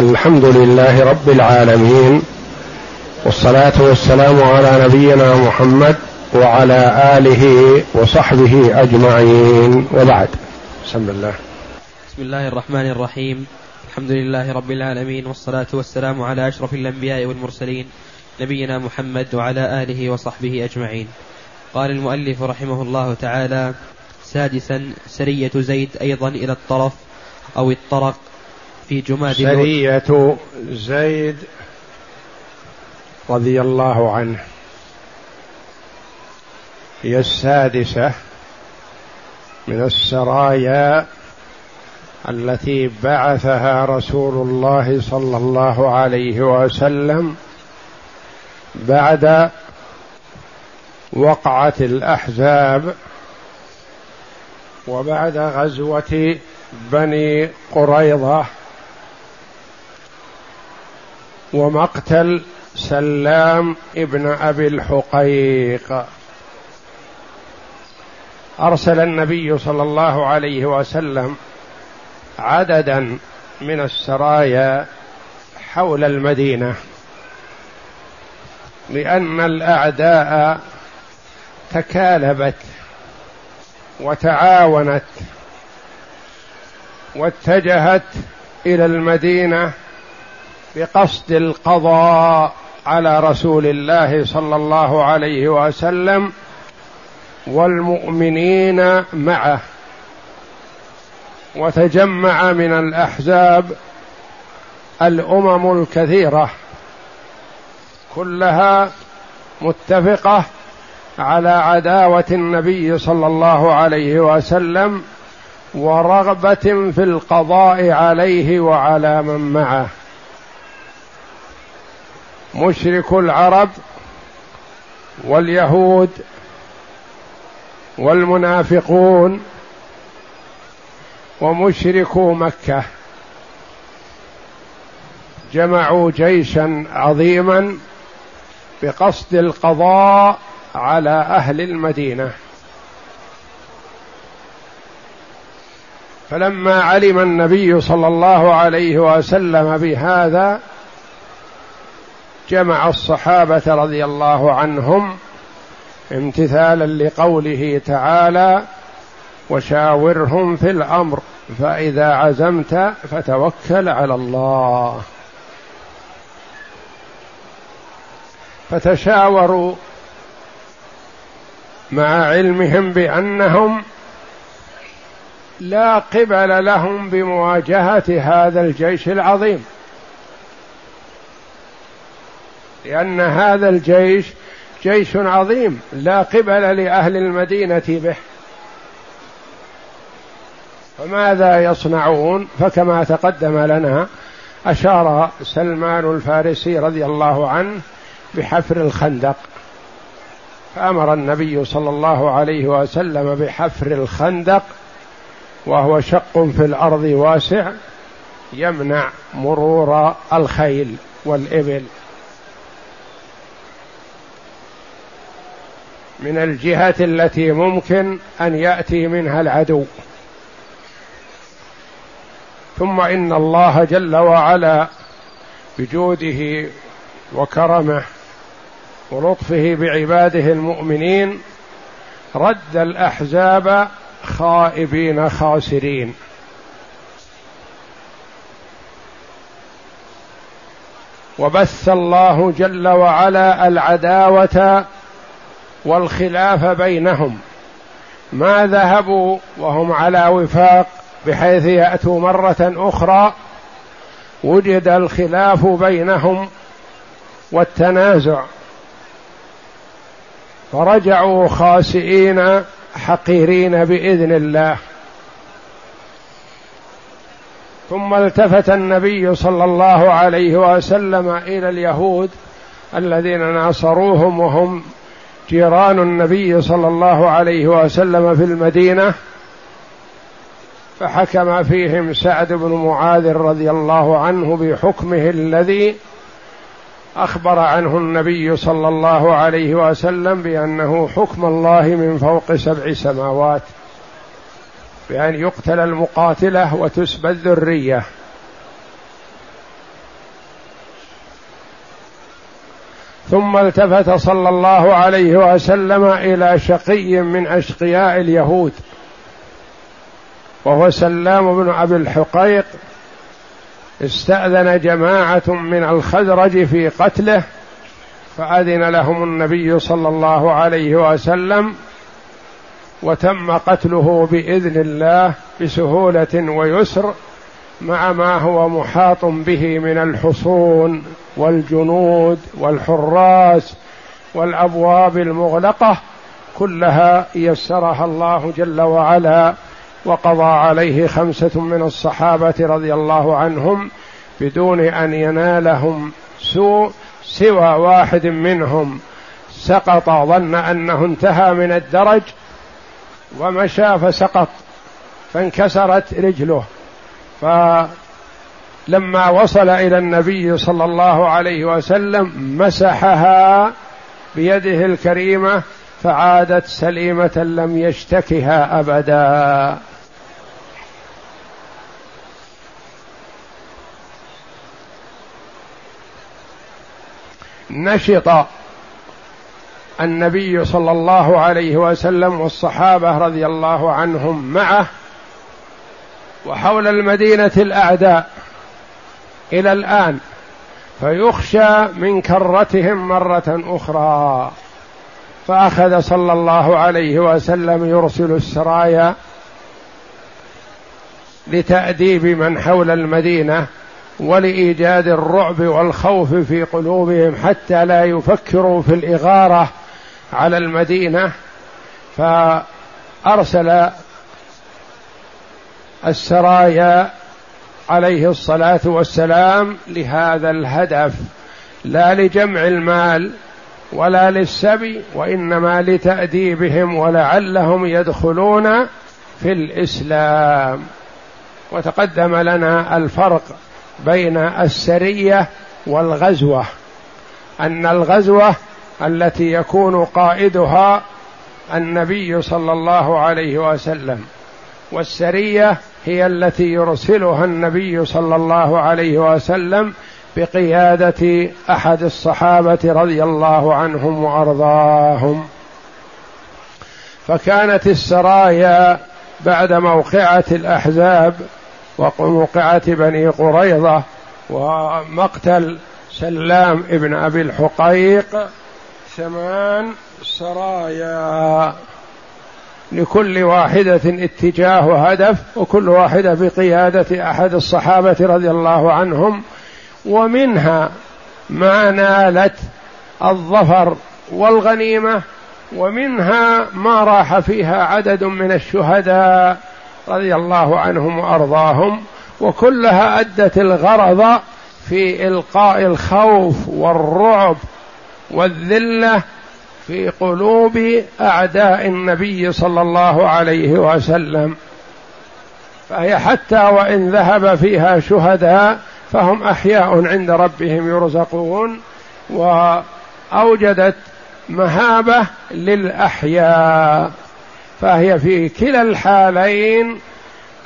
الحمد لله رب العالمين والصلاة والسلام على نبينا محمد وعلى آله وصحبه أجمعين. وبعد. بسم الله. بسم الله الرحمن الرحيم. الحمد لله رب العالمين والصلاة والسلام على أشرف الأنبياء والمرسلين نبينا محمد وعلى آله وصحبه أجمعين. قال المؤلف رحمه الله تعالى سادسا سرية زيد أيضا إلى الطرف أو الطرق في جماد سرية زيد رضي الله عنه. هي السادسة من السرايا التي بعثها رسول الله صلى الله عليه وسلم بعد وقعة الأحزاب وبعد غزوة بني قريظة ومقتل سلام ابن أبي الحقيق. أرسل النبي صلى الله عليه وسلم عددا من السرايا حول المدينة لأن الأعداء تكالبت وتعاونت واتجهت إلى المدينة بقصد القضاء على رسول الله صلى الله عليه وسلم والمؤمنين معه. وتجمع من الأحزاب الأمم الكثيرة كلها متفقة على عداوة النبي صلى الله عليه وسلم ورغبة في القضاء عليه وعلى من معه. مشرك العرب واليهود والمنافقون ومشركو مكة. جمعوا جيشا عظيما بقصد القضاء على أهل المدينة. فلما علم النبي صلى الله عليه وسلم بهذا جمع الصحابة رضي الله عنهم امتثالا لقوله تعالى وشاورهم في الأمر فإذا عزمت فتوكل على الله. فتشاوروا مع علمهم بأنهم لا قبل لهم بمواجهة هذا الجيش العظيم. لأن هذا الجيش جيش عظيم لا قبل لأهل المدينة به. فماذا يصنعون؟ فكما تقدم لنا أشار سلمان الفارسي رضي الله عنه بحفر الخندق. فأمر النبي صلى الله عليه وسلم بحفر الخندق وهو شق في الأرض واسع يمنع مرور الخيل والإبل. من الجهة التي ممكن أن يأتي منها العدو. ثم إن الله جل وعلا بجوده وكرمه ولطفه بعباده المؤمنين رد الأحزاب خائبين خاسرين. وبث الله جل وعلا العداوة والخلاف بينهم ما ذهبوا وهم على وفاق بحيث يأتوا مرة أخرى وجد الخلاف بينهم والتنازع فرجعوا خاسئين حقيرين بإذن الله ثم التفت النبي صلى الله عليه وسلم إلى اليهود الذين ناصروهم وهم جيران النبي صلى الله عليه وسلم في المدينة فحكم فيهم سعد بن معاذ رضي الله عنه بحكمه الذي أخبر عنه النبي صلى الله عليه وسلم بأنه حكم الله من فوق سبع سماوات بأن يقتل المقاتلة وتسبى الذريه ثم التفت صلى الله عليه وسلم إلى شقي من أشقياء اليهود وهو سلام بن أبي الحقيق. استأذن جماعة من الخزرج في قتله فأذن لهم النبي صلى الله عليه وسلم وتم قتله بإذن الله بسهولة ويسر. مع ما هو محاط به من الحصون والجنود والحراس والأبواب المغلقة كلها يسرها الله جل وعلا وقضى عليه خمسة من الصحابة رضي الله عنهم بدون أن ينالهم سوء سوى واحد منهم. سقط ظن أنه انتهى من الدرج ومشى فسقط فانكسرت رجله. فلما وصل إلى النبي صلى الله عليه وسلم مسحها بيده الكريمة فعادت سليمة لم يشتكها أبدا. نشط النبي صلى الله عليه وسلم والصحابة رضي الله عنهم معه وحول المدينة الأعداء إلى الآن فيخشى من كرتهم مرة أخرى. فأخذ صلى الله عليه وسلم يرسل السرايا لتأديب من حول المدينة ولإيجاد الرعب والخوف في قلوبهم حتى لا يفكروا في الإغارة على المدينة. فأرسل السرايا عليه الصلاة والسلام لهذا الهدف لا لجمع المال ولا للسبي وإنما لتأديبهم ولعلهم يدخلون في الإسلام. وتقدم لنا الفرق بين السرية والغزوة أن الغزوة التي يكون قائدها النبي صلى الله عليه وسلم. والسرية هي التي يرسلها النبي صلى الله عليه وسلم بقيادة أحد الصحابة رضي الله عنهم وأرضاهم. فكانت السرايا بعد موقعة الأحزاب وموقعة بني قريظة ومقتل سلام ابن أبي الحقيق ثمان سرايا. لكل واحدة اتجاه هدف وكل واحدة بقيادة أحد الصحابة رضي الله عنهم ومنها ما نالت الظفر والغنيمة ومنها ما راح فيها عدد من الشهداء رضي الله عنهم وأرضاهم وكلها أدت الغرض في إلقاء الخوف والرعب والذلة في قلوب أعداء النبي صلى الله عليه وسلم. فهي حتى وإن ذهب فيها شهداء فهم أحياء عند ربهم يرزقون وأوجدت مهابة للأحياء. فهي في كلا الحالين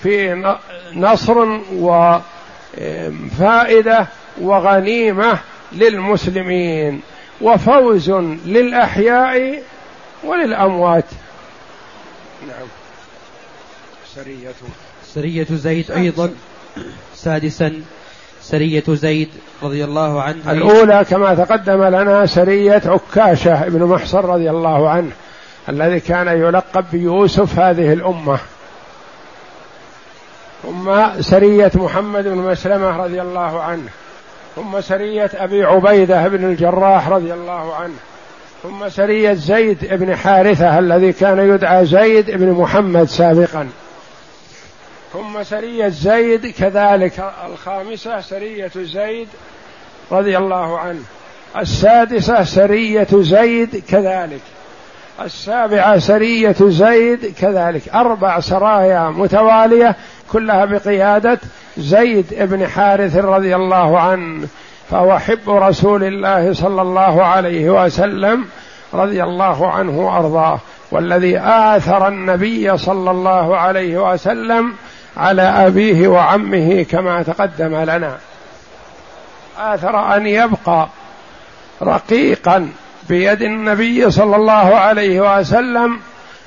في نصر وفائده وغنيمة للمسلمين. وفوز للأحياء وللأموات. نعم. سرية. سرية زيد أيضا. سادسا سرية زيد رضي الله عنه. الأولى كما تقدم لنا سرية عكاشة بن محصن رضي الله عنه الذي كان يلقب بيوسف هذه الأمة. ثم سرية محمد بن مسلمة رضي الله عنه. ثم سرية أبي عبيدة بن الجراح رضي الله عنه. ثم سرية زيد بن حارثة الذي كان يدعى زيد بن محمد سابقا. ثم سرية زيد كذلك الخامسة سرية زيد رضي الله عنه. السادسة سرية زيد كذلك. السابعة سرية زيد كذلك. أربع سرايا متوالية كلها بقيادة زيد بن حارث رضي الله عنه فهو حب رسول الله صلى الله عليه وسلم رضي الله عنه وأرضاه والذي آثر النبي صلى الله عليه وسلم على أبيه وعمه كما تقدم لنا. آثر أن يبقى رقيقا بيد النبي صلى الله عليه وسلم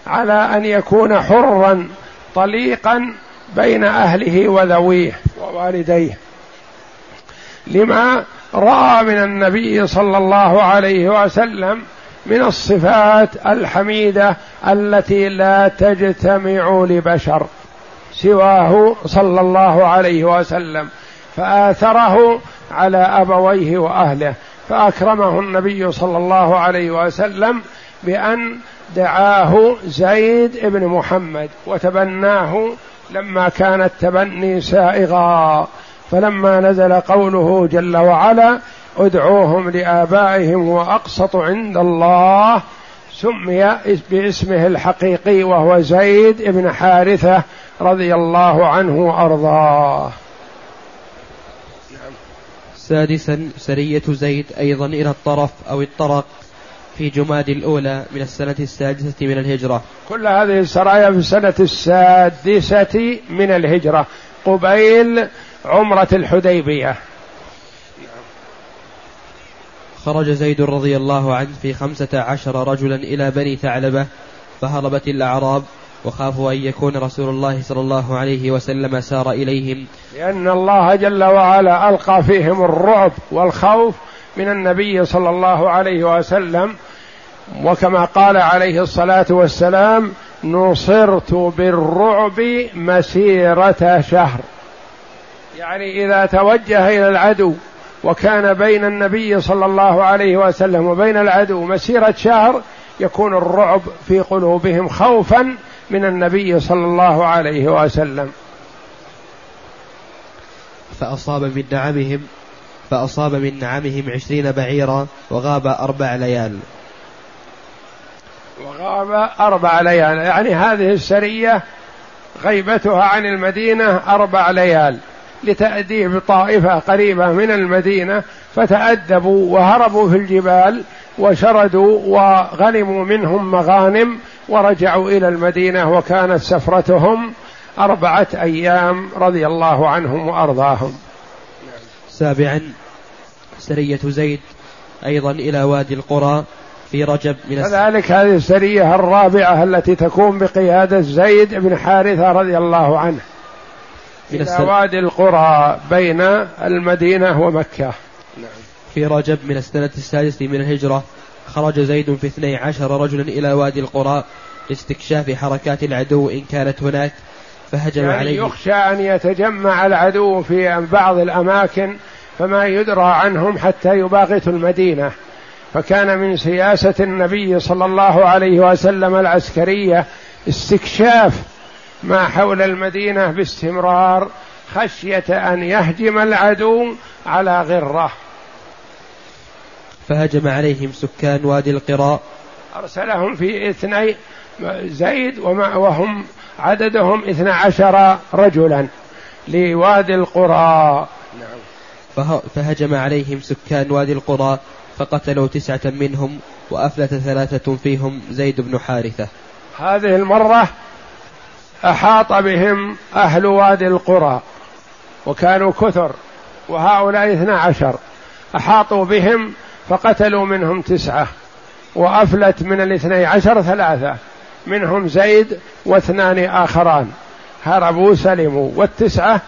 على أن يكون حرا طليقا بين أهله وذويه ووالديه. لما رأى من النبي صلى الله عليه وسلم من الصفات الحميدة التي لا تجتمع لبشر سواه صلى الله عليه وسلم فآثره على أبويه وأهله فأكرمه النبي صلى الله عليه وسلم بأن دعاه زيد بن محمد وتبناه لما كان التبني سائغا فلما نزل قوله جل وعلا ادعوهم لآبائهم وأقسط عند الله سمي باسمه الحقيقي وهو زيد بن حارثة رضي الله عنه وأرضاه. سادسا سرية زيد أيضا إلى الطرف أو الطرق. في جماد الأولى من السنة السادسة من الهجرة. كل هذه السرايا في السنة السادسة من الهجرة. قبيل عمرة الحديبية. خرج زيد رضي الله عنه في خمسة عشر رجلا إلى بني ثعلبة فهربت الأعراب وخافوا أن يكون رسول الله صلى الله عليه وسلم سار إليهم. لأن الله جل وعلا ألقى فيهم الرعب والخوف من النبي صلى الله عليه وسلم وكما قال عليه الصلاة والسلام نصرت بالرعب مسيرة شهر. يعني إذا توجه إلى العدو وكان بين النبي صلى الله عليه وسلم وبين العدو مسيرة شهر يكون الرعب في قلوبهم خوفا من النبي صلى الله عليه وسلم. فأصاب من نعمهم فأصاب من نعمهم عشرين بعيرا وغاب أربع ليال. وغاب أربع ليال. يعني هذه السرية غيبتها عن المدينة أربع ليال لتأديب طائفة قريبة من المدينة فتأدبوا وهربوا في الجبال وشردوا وغنموا منهم مغانم ورجعوا إلى المدينة وكانت سفرتهم أربعة أيام رضي الله عنهم وأرضاهم. سابعا سرية زيد أيضا إلى وادي القرى. في رجب من كذلك هذه السرية الرابعة التي تكون بقيادة زيد بن حارثة رضي الله عنه. من إلى وادي القرى بين المدينة ومكة. نعم. في رجب من السنة السادسة من الهجرة خرج زيد في اثني عشر رجلا إلى وادي القرى لاستكشاف حركات العدو إن كانت هناك فهجم يعني عليه. يخشى أن يتجمع العدو في بعض الأماكن فما يدرى عنهم حتى يباغتوا المدينة. فكان من سياسة النبي صلى الله عليه وسلم العسكرية استكشاف ما حول المدينة باستمرار خشية أن يهجم العدو على غرة. فهجم عليهم سكان وادي القراء. أرسلهم في اثني زيد وهم عددهم اثنا عشر رجلا لوادي القرى نعم. فهجم عليهم سكان وادي القرى فقتلوا تسعة منهم وأفلت ثلاثة فيهم زيد بن حارثة. هذه المرة أحاط بهم أهل وادي القرى وكانوا كثر وهؤلاء اثنا عشر. أحاطوا بهم فقتلوا منهم تسعة وأفلت من الاثني عشر ثلاثة منهم زيد واثنان آخران. هربوا سلموا والتسعة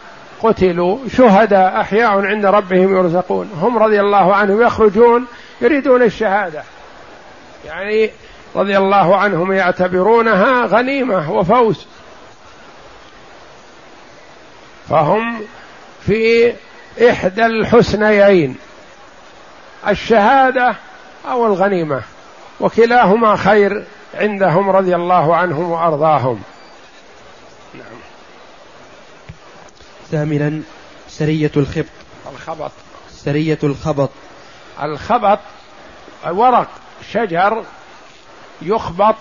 قتلوا شهداء أحياء عند ربهم يرزقون. هم رضي الله عنهم يخرجون يريدون الشهادة. يعني رضي الله عنهم يعتبرونها غنيمة وفوز. فهم في إحدى الحسنيين الشهادة أو الغنيمة وكلاهما خير عندهم رضي الله عنهم وأرضاهم. نعم. ثامنا سرية الخبط. الخبط. سرية الخبط. الخبط ورق شجر يخبط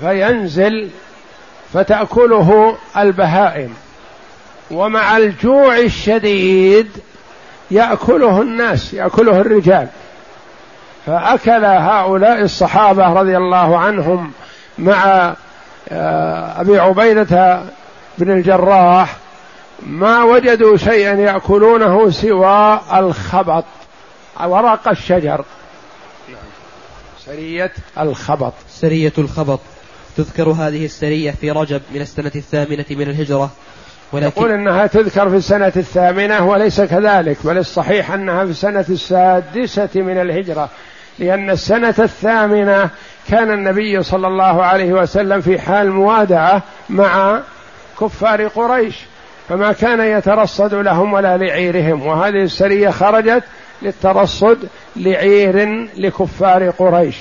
فينزل فتأكله البهائم. ومع الجوع الشديد يأكله الناس يأكله الرجال. فأكل هؤلاء الصحابة رضي الله عنهم مع آه، أبي عبيدة بن الجراح ما وجدوا شيئا يأكلونه سوى الخبط. ورق الشجر. سرية الخبط. سرية الخبط. تذكر هذه السرية في رجب من السنة الثامنة من الهجرة. ولكن يقول إنها تذكر في السنة الثامنة وليس كذلك بل الصحيح أنها في السنة السادسة من الهجرة لأن السنة الثامنة كان النبي صلى الله عليه وسلم في حال موادعة مع كفار قريش فما كان يترصد لهم ولا لعيرهم. وهذه السرية خرجت للترصد لعير لكفار قريش.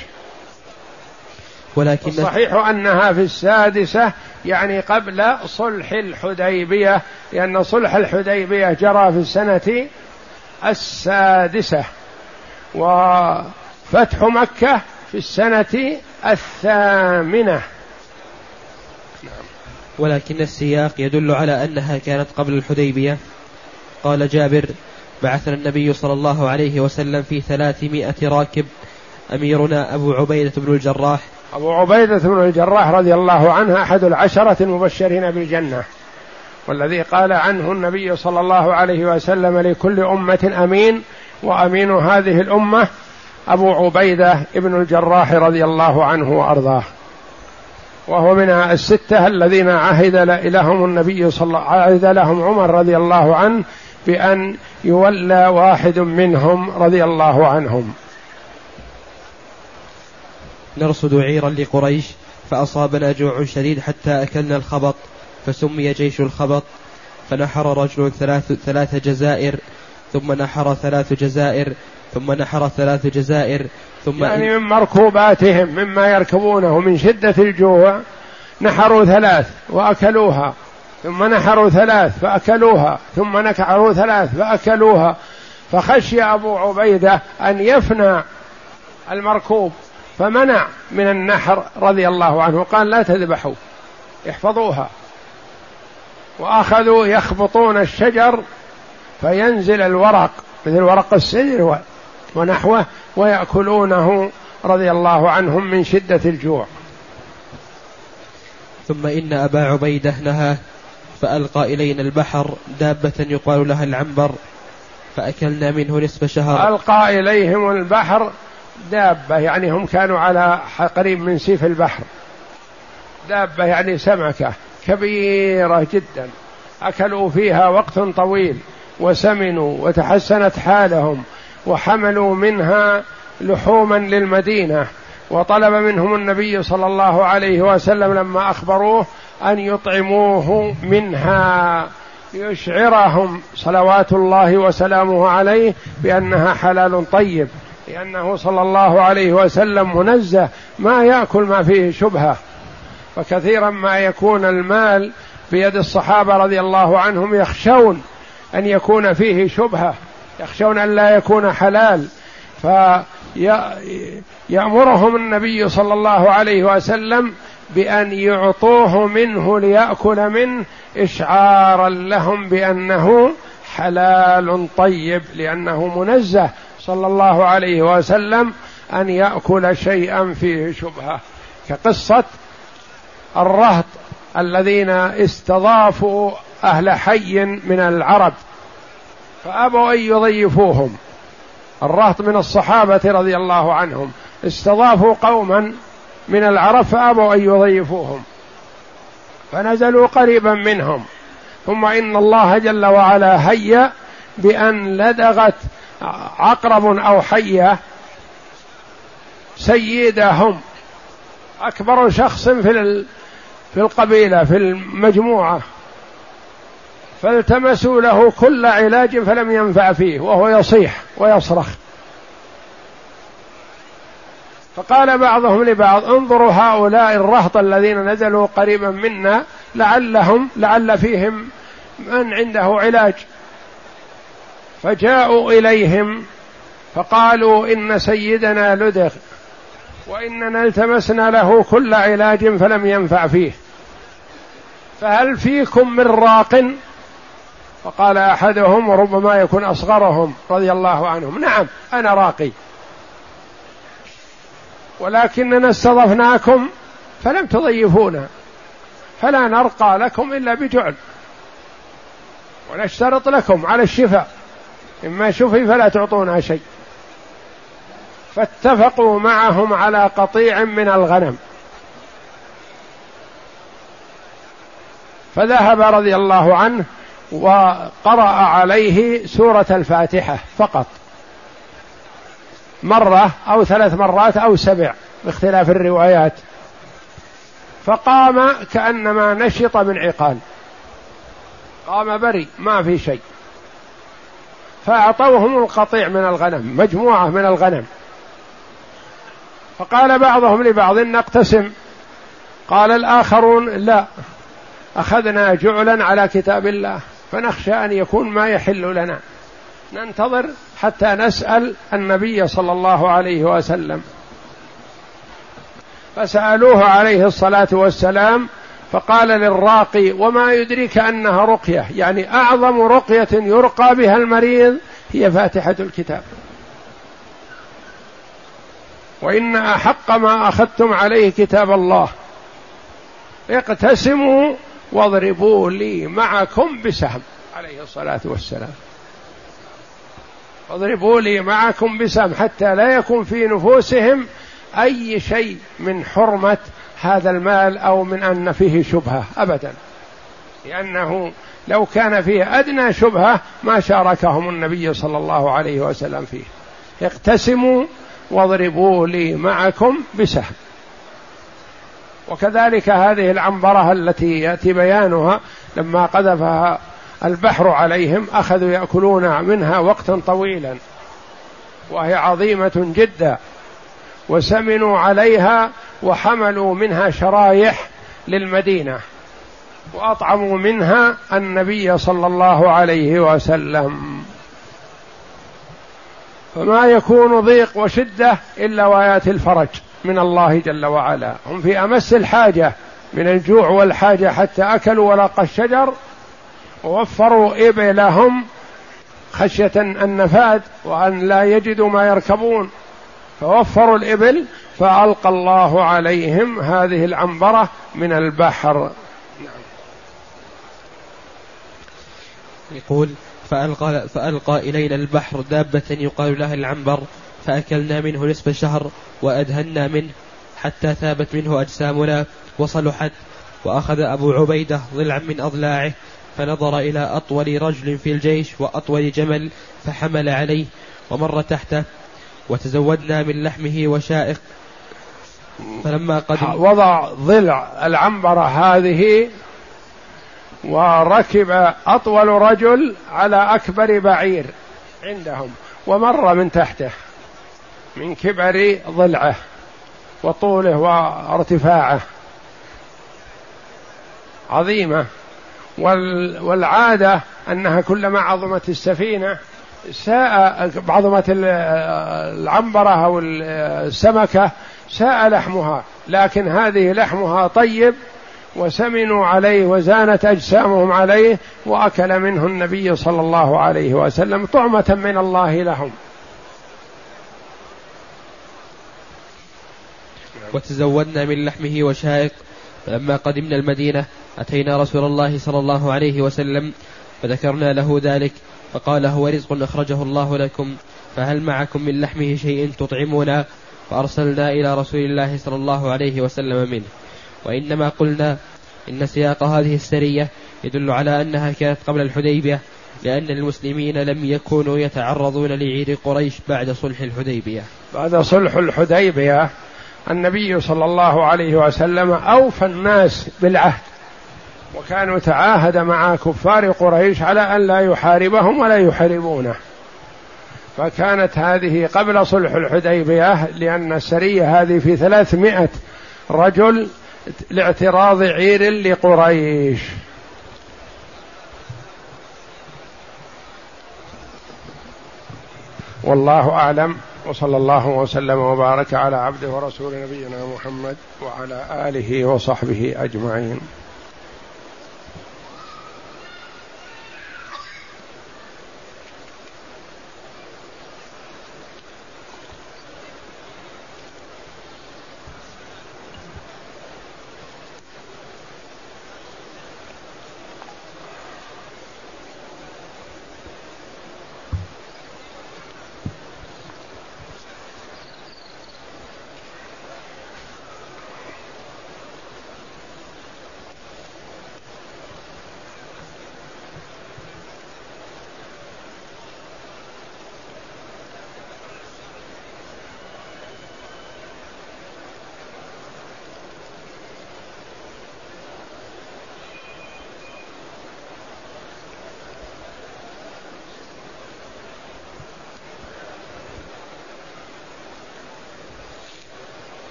ولكن الصحيح أنها في السادسة يعني قبل صلح الحديبية لأن صلح الحديبية جرى في السنة السادسة وفتح مكة في السنة الثامنة. ولكن السياق يدل على أنها كانت قبل الحديبية. قال جابر بعثنا النبي صلى الله عليه وسلم في ثلاثمائة راكب أميرنا أبو عبيدة بن الجراح. أبو عبيدة بن الجراح رضي الله عنه أحد العشرة المبشرين بالجنة والذي قال عنه النبي صلى الله عليه وسلم لكل أمة أمين وأمين هذه الأمة أبو عبيدة بن الجراح رضي الله عنه وأرضاه. وهو من الستة الذين عهد لهم النبي صلى عهد لهم عمر رضي الله عنه بأن يولى واحد منهم رضي الله عنهم. نرصد عيرا لقريش فأصابنا جوع شديد حتى أكلنا الخبط فسمي جيش الخبط فنحر رجل ثلاث, ثلاث جزائر ثم نحر ثلاث جزائر ثم نحر ثلاث جزائر ثم يعني من مركوباتهم مما يركبونه من شدة الجوع نحروا ثلاث وأكلوها. ثم نحروا ثلاث فأكلوها ثم نكعروا ثلاث فأكلوها. فخشي أبو عبيدة أن يفنى المركوب فمنع من النحر رضي الله عنه قال لا تذبحوا احفظوها. وأخذوا يخبطون الشجر فينزل الورق مثل ورق السدر ونحوه ويأكلونه رضي الله عنهم من شدة الجوع. ثم إن أبا عبيدة نهى فألقى إلينا البحر دابة يقال لها العنبر فأكلنا منه نصف شهر. ألقى إليهم البحر دابة يعني هم كانوا على قريب من سيف البحر. دابة يعني سمكة كبيرة جدا أكلوا فيها وقت طويل وسمنوا وتحسنت حالهم وحملوا منها لحوما للمدينة. وطلب منهم النبي صلى الله عليه وسلم لما أخبروه أن يطعموه منها ليشعرهم صلوات الله وسلامه عليه بأنها حلال طيب لأنه صلى الله عليه وسلم منزه ما يأكل ما فيه شبهة. فكثيرا ما يكون المال بيد الصحابة رضي الله عنهم يخشون أن يكون فيه شبهة يخشون أن لا يكون حلال. فيأمرهم النبي صلى الله عليه وسلم بأن يعطوه منه ليأكل منه إشعارا لهم بأنه حلال طيب لأنه منزه صلى الله عليه وسلم أن يأكل شيئا فيه شبهة. كقصة الرهط الذين استضافوا أهل حي من العرب فأبوا أن يضيفوهم. الرهط من الصحابة رضي الله عنهم. استضافوا قوما من العرب فأبوا أن يضيفوهم. فنزلوا قريبا منهم. ثم إن الله جل وعلا هيأ بأن لدغت عقرب أو حية سيدهم. أكبر شخص في في القبيلة في المجموعة. فالتمسوا له كل علاج فلم ينفع فيه وهو يصيح ويصرخ. فقال بعضهم لبعض انظروا هؤلاء الرهط الذين نزلوا قريبا منا لعلهم لعل فيهم من عنده علاج. فجاءوا إليهم فقالوا إن سيدنا لدغ وإننا التمسنا له كل علاج فلم ينفع فيه. فهل فيكم من راق؟ فقال أحدهم وربما يكون أصغرهم رضي الله عنهم. نعم أنا راقي. ولكننا استضفناكم فلم تضيفونا فلا نرقى لكم إلا بجعل ونشترط لكم على الشفاء إما شفي فلا تعطونا شيء. فاتفقوا معهم على قطيع من الغنم. فذهب رضي الله عنه وقرأ عليه سورة الفاتحة فقط. مرة أو ثلاث مرات أو سبع باختلاف الروايات. فقام كأنما نشط من عقال. قام بري ما في شيء. فأعطوهم القطيع من الغنم مجموعة من الغنم. فقال بعضهم لبعض نقتسم. قال الآخرون لا أخذنا جعلا على كتاب الله فنخشى أن يكون ما يحل لنا. ننتظر حتى نسأل النبي صلى الله عليه وسلم. فسألوه عليه الصلاة والسلام فقال للراقي وما يدريك أنها رقية؟ يعني أعظم رقية يرقى بها المريض هي فاتحة الكتاب. وإن أحق ما أخذتم عليه كتاب الله. اقتسموا واضربوا لي معكم بسهم عليه الصلاة والسلام. اضربوا لي معكم بسهم حتى لا يكون في نفوسهم أي شيء من حرمة هذا المال أو من أن فيه شبهة أبدا. لأنه لو كان فيه أدنى شبهة ما شاركهم النبي صلى الله عليه وسلم فيه. اقتسموا واضربوا لي معكم بسهم. وكذلك هذه العنبرة التي يأتي بيانها لما قذفها البحر عليهم أخذوا يأكلون منها وقتا طويلا وهي عظيمة جدا وسمنوا عليها وحملوا منها شرايح للمدينة وأطعموا منها النبي صلى الله عليه وسلم. فما يكون ضيق وشدة إلا وياتي الفرج من الله جل وعلا. هم في أمس الحاجة من الجوع والحاجة حتى أكلوا ورق الشجر ووفروا إبلهم خشية النفاد وأن لا يجدوا ما يركبون. فوفروا الإبل فألقى الله عليهم هذه العنبرة من البحر. يقول فألقى, فألقى إلينا البحر دابة يقال لها العنبر فأكلنا منه نصف شهر وأدهنا منه حتى ثابت منه أجسامنا وصلحت وأخذ أبو عبيدة ضلعا من أضلاعه فنظر إلى أطول رجل في الجيش وأطول جمل فحمل عليه ومر تحته وتزودنا من لحمه وشائق. فلما قدم وضع ضلع العنبرة هذه وركب أطول رجل على أكبر بعير عندهم ومر من تحته من كبر ضلعه وطوله وارتفاعه عظيمة. والعادة أنها كلما عظمت السفينة ساء بعضمة العنبرة أو السمكة ساء لحمها لكن هذه لحمها طيب وسمنوا عليه وزانت أجسامهم عليه وأكل منه النبي صلى الله عليه وسلم طعمة من الله لهم. وتزودنا من لحمه وشائق فلما قدمنا المدينة أتينا رسول الله صلى الله عليه وسلم فذكرنا له ذلك فقال هو رزق أخرجه الله لكم فهل معكم من لحمه شيء تطعمون فأرسلنا إلى رسول الله صلى الله عليه وسلم منه. وإنما قلنا إن سياق هذه السرية يدل على أنها كانت قبل الحديبية لأن المسلمين لم يكونوا يتعرضون لعير قريش بعد صلح الحديبية. بعد صلح الحديبية النبي صلى الله عليه وسلم أوفى الناس بالعهد. وكانوا تعاهد مع كفار قريش على أن لا يحاربهم ولا يحاربونه. فكانت هذه قبل صلح الحديبية لأن السرية هذه في ثلاثمائة رجل لاعتراض عير لقريش. والله أعلم وصلى الله وسلم وبارك على عبده ورسول نبينا محمد وعلى آله وصحبه أجمعين.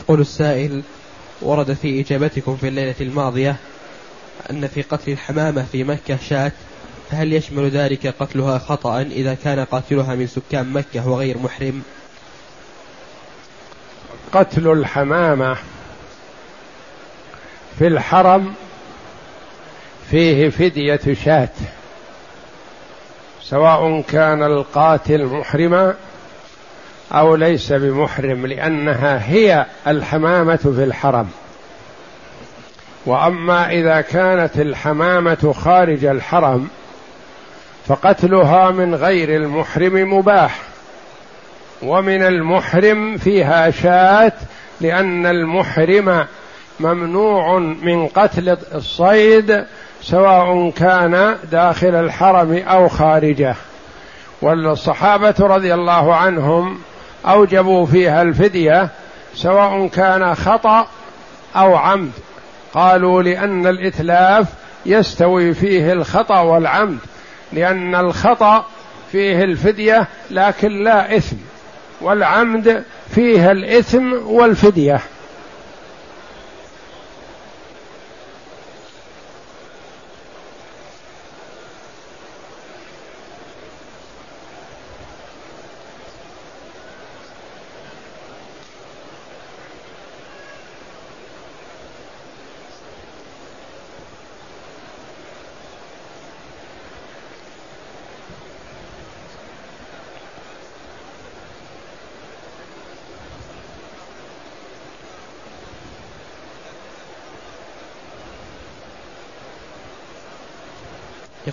يقول السائل ورد في إجابتكم في الليلة الماضية أن في قتل الحمامة في مكة شاة فهل يشمل ذلك قتلها خطأ إذا كان قاتلها من سكان مكة وغير محرم؟ قتل الحمامة في الحرم فيه فدية شاة سواء كان القاتل محرما أو ليس بمحرم لأنها هي الحمامة في الحرم. وأما إذا كانت الحمامة خارج الحرم فقتلها من غير المحرم مباح. ومن المحرم فيها شاة لأن المحرم ممنوع من قتل الصيد سواء كان داخل الحرم أو خارجه. والصحابة رضي الله عنهم أوجبوا فيها الفدية سواء كان خطأ أو عمد. قالوا لأن الإتلاف يستوي فيه الخطأ والعمد لأن الخطأ فيه الفدية لكن لا إثم والعمد فيه الإثم والفدية.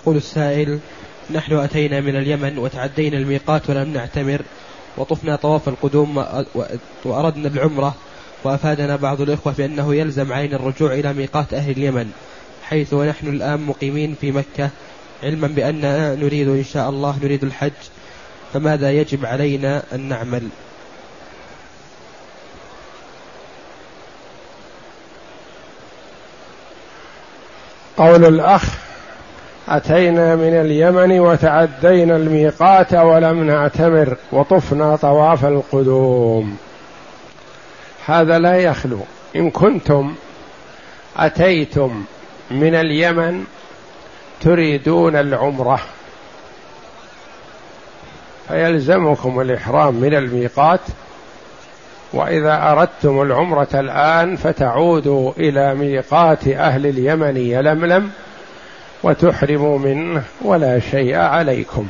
يقول السائل نحن أتينا من اليمن وتعدينا الميقات ولم نعتمر وطفنا طواف القدوم وأردنا العمرة وأفادنا بعض الإخوة بأنه يلزم علينا الرجوع إلى ميقات أهل اليمن حيث ونحن الآن مقيمين في مكة علما بأننا نريد إن شاء الله نريد الحج فماذا يجب علينا أن نعمل؟ قول الأخ أتينا من اليمن وتعدينا الميقات ولم نعتمر وطفنا طواف القدوم. هذا لا يخلو. إن كنتم أتيتم من اليمن تريدون العمرة. فيلزمكم الإحرام من الميقات وإذا أردتم العمرة الآن فتعودوا إلى ميقات أهل اليمن يلملم. وتحرموا منه ولا شيء عليكم.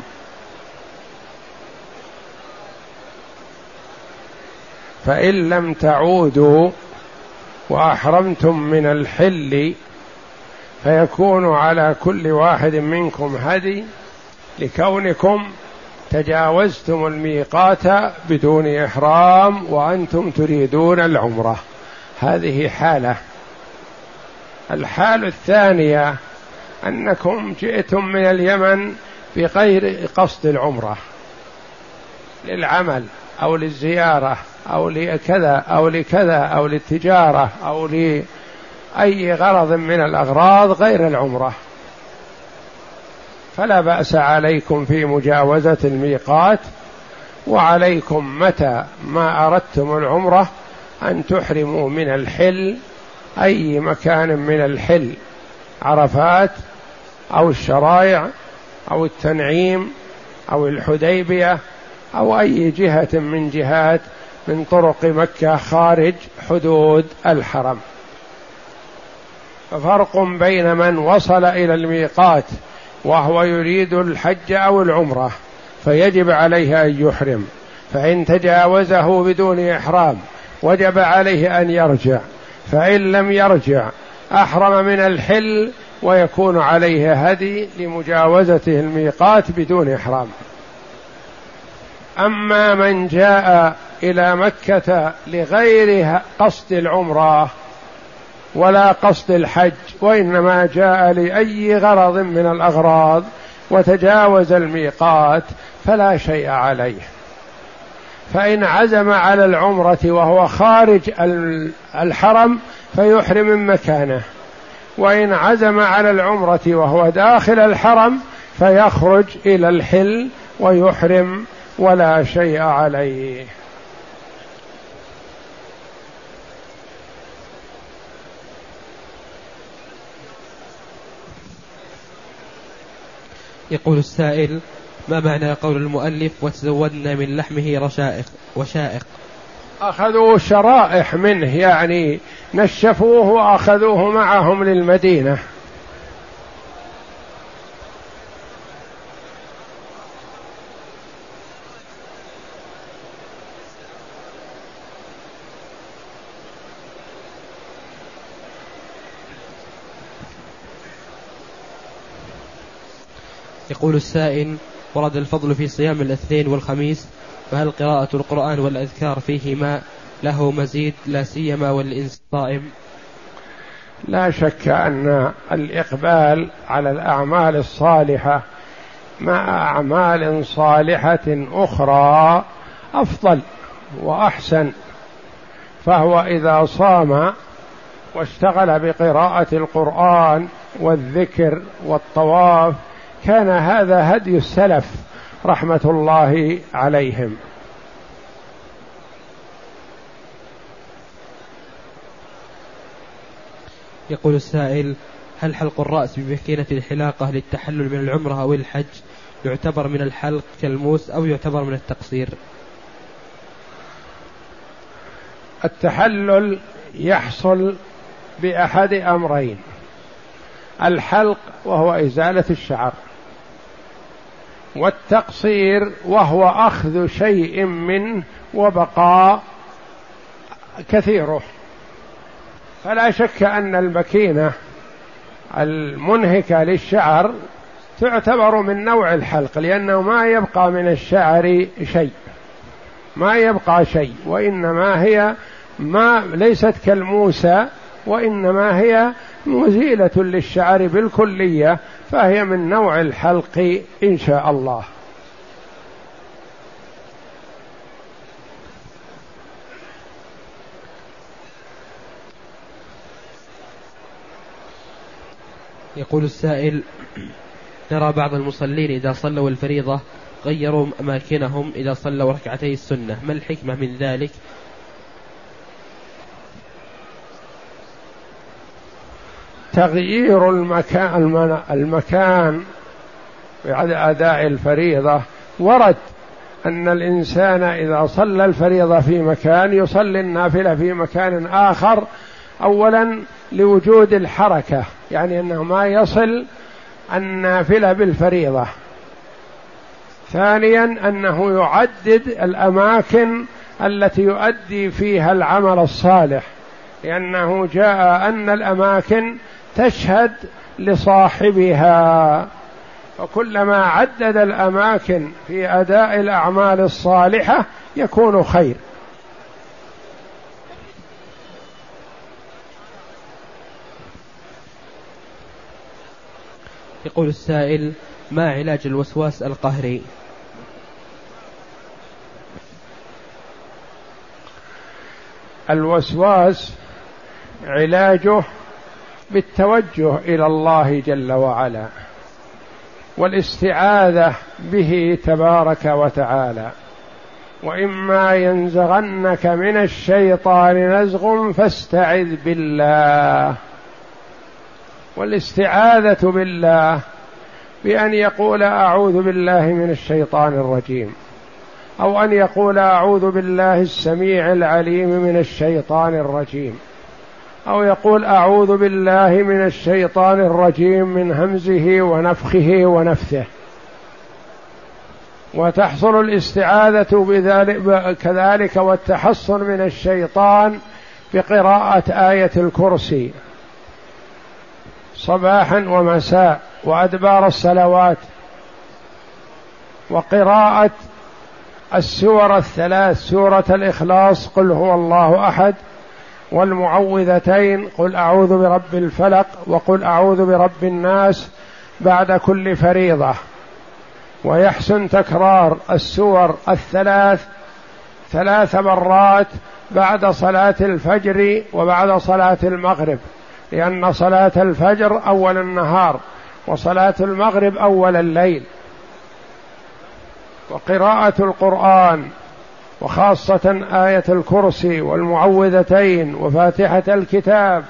فإن لم تعودوا وأحرمتم من الحل فيكون على كل واحد منكم هدي لكونكم تجاوزتم الميقات بدون إحرام وأنتم تريدون العمرة. هذه حالة. الحال الثانية أنكم جئتم من اليمن بغير قصد العمرة للعمل أو للزيارة أو لكذا أو لكذا أو للتجارة أو لأي غرض من الأغراض غير العمرة. فلا بأس عليكم في مجاوزة الميقات وعليكم متى ما أردتم العمرة أن تحرموا من الحل أي مكان من الحل. عرفات أو الشرائع أو التنعيم أو الحديبية أو أي جهة من جهات من طرق مكة خارج حدود الحرم. ففرق بين من وصل إلى الميقات وهو يريد الحج أو العمرة فيجب عليه أن يحرم. فإن تجاوزه بدون إحرام وجب عليه أن يرجع. فإن لم يرجع أحرم من الحل ويكون عليه هدي لمجاوزته الميقات بدون إحرام. أما من جاء إلى مكة لغير قصد العمرة ولا قصد الحج وإنما جاء لأي غرض من الأغراض وتجاوز الميقات فلا شيء عليه. فإن عزم على العمرة وهو خارج الحرم فيحرم من مكانه. وإن عزم على العمرة وهو داخل الحرم فيخرج إلى الحل ويحرم ولا شيء عليه. يقول السائل ما معنى قول المؤلف وتزودنا من لحمه رشائق وشائق. أخذوا شرائح منه يعني نشفوه وأخذوه معهم للمدينة. يقول السائل ورد الفضل في صيام الاثنين والخميس فهل قراءة القرآن والأذكار فيهما له مزيد؟ لا سيما والإنس صائم لا شك أن الإقبال على الأعمال الصالحة مع أعمال صالحة أخرى أفضل وأحسن فهو إذا صام واشتغل بقراءة القرآن والذكر والطواف كان هذا هدي السلف. رحمه الله عليهم. يقول السائل هل حلق الرأس بمكينة الحلاقة للتحلل من العمرة أو الحج يعتبر من الحلق كالموس أو يعتبر من التقصير؟ التحلل يحصل بأحد أمرين الحلق وهو إزالة الشعر. والتقصير وهو أخذ شيء منه وبقاء كثيره. فلا شك أن المكينة المنهكة للشعر تعتبر من نوع الحلق لأنه ما يبقى من الشعر شيء ما يبقى شيء وإنما هي ما ليست كالموسى وإنما هي مزيلة للشعر بالكلية فهي من نوع الحلق إن شاء الله. يقول السائل نرى بعض المصلين إذا صلوا الفريضة غيروا أماكنهم إذا صلوا ركعتي السنة. ما الحكمة من ذلك؟ تغيير المكان المكان بعد أداء الفريضة. ورد أن الإنسان إذا صلى الفريضة في مكان يصلي النافلة في مكان آخر أولا لوجود الحركة يعني أنه ما يصل النافلة بالفريضة. ثانيا أنه يعدد الأماكن التي يؤدي فيها العمل الصالح لأنه جاء أن الأماكن تشهد لصاحبها. وكلما عدد الأماكن في أداء الأعمال الصالحة يكون خير. يقول السائل ما علاج الوسواس القهري؟ الوسواس علاجه بالتوجه إلى الله جل وعلا والاستعاذة به تبارك وتعالى. وإما ينزغنك من الشيطان نزغ فاستعذ بالله. والاستعاذة بالله بأن يقول أعوذ بالله من الشيطان الرجيم. أو أن يقول أعوذ بالله السميع العليم من الشيطان الرجيم. أو يقول أعوذ بالله من الشيطان الرجيم من همزه ونفخه ونفثه. وتحصل الاستعاذة بذلك كذلك والتحصن من الشيطان بقراءة آية الكرسي. صباحا ومساء وأدبار الصلوات وقراءة السور الثلاث سورة الإخلاص قل هو الله أحد. والمعوذتين قل أعوذ برب الفلق وقل أعوذ برب الناس بعد كل فريضة. ويحسن تكرار السور الثلاث ثلاث مرات بعد صلاة الفجر وبعد صلاة المغرب لأن صلاة الفجر أول النهار وصلاة المغرب أول الليل. وقراءة القرآن وخاصة آية الكرسي والمعوذتين وفاتحة الكتاب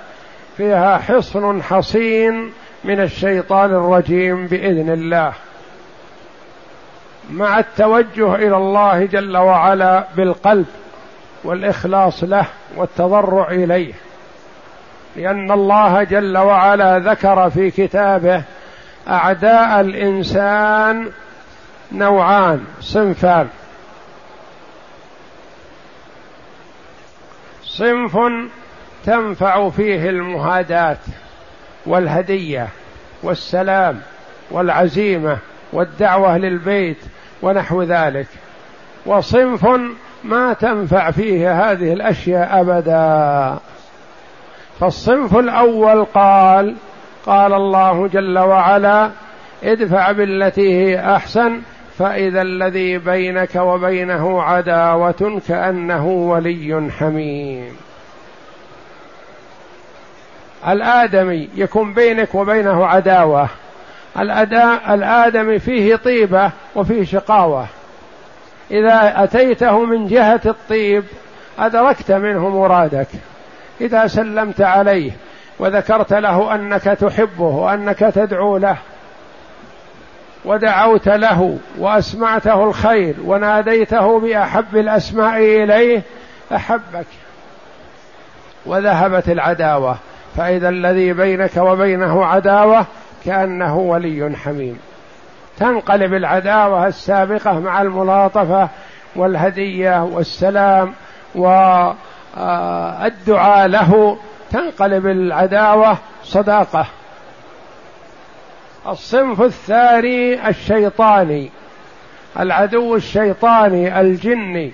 فيها حصن حصين من الشيطان الرجيم بإذن الله. مع التوجه إلى الله جل وعلا بالقلب والإخلاص له والتضرع إليه. لأن الله جل وعلا ذكر في كتابه أعداء الإنسان نوعان صنفان. صنف تنفع فيه المهادات والهدية والسلام والعزيمة والدعوة للبيت ونحو ذلك. وصنف ما تنفع فيه هذه الأشياء أبدا. فالصنف الأول قال قال الله جل وعلا ادفع بالتي هي أحسن فإذا الذي بينك وبينه عداوة كأنه ولي حميم. الآدمي يكون بينك وبينه عداوة. الأداء الآدمي فيه طيبة وفيه شقاوة. إذا أتيته من جهة الطيب أدركت منه مرادك. إذا سلمت عليه وذكرت له أنك تحبه وأنك تدعو له ودعوت له وأسمعته الخير وناديته بأحب الأسماء إليه أحبك. وذهبت العداوة فإذا الذي بينك وبينه عداوة كأنه ولي حميم. تنقلب العداوة السابقة مع الملاطفة والهدية والسلام والدعاء له تنقلب العداوة صداقة. الصنف الثاني الشيطاني العدو الشيطاني الجني.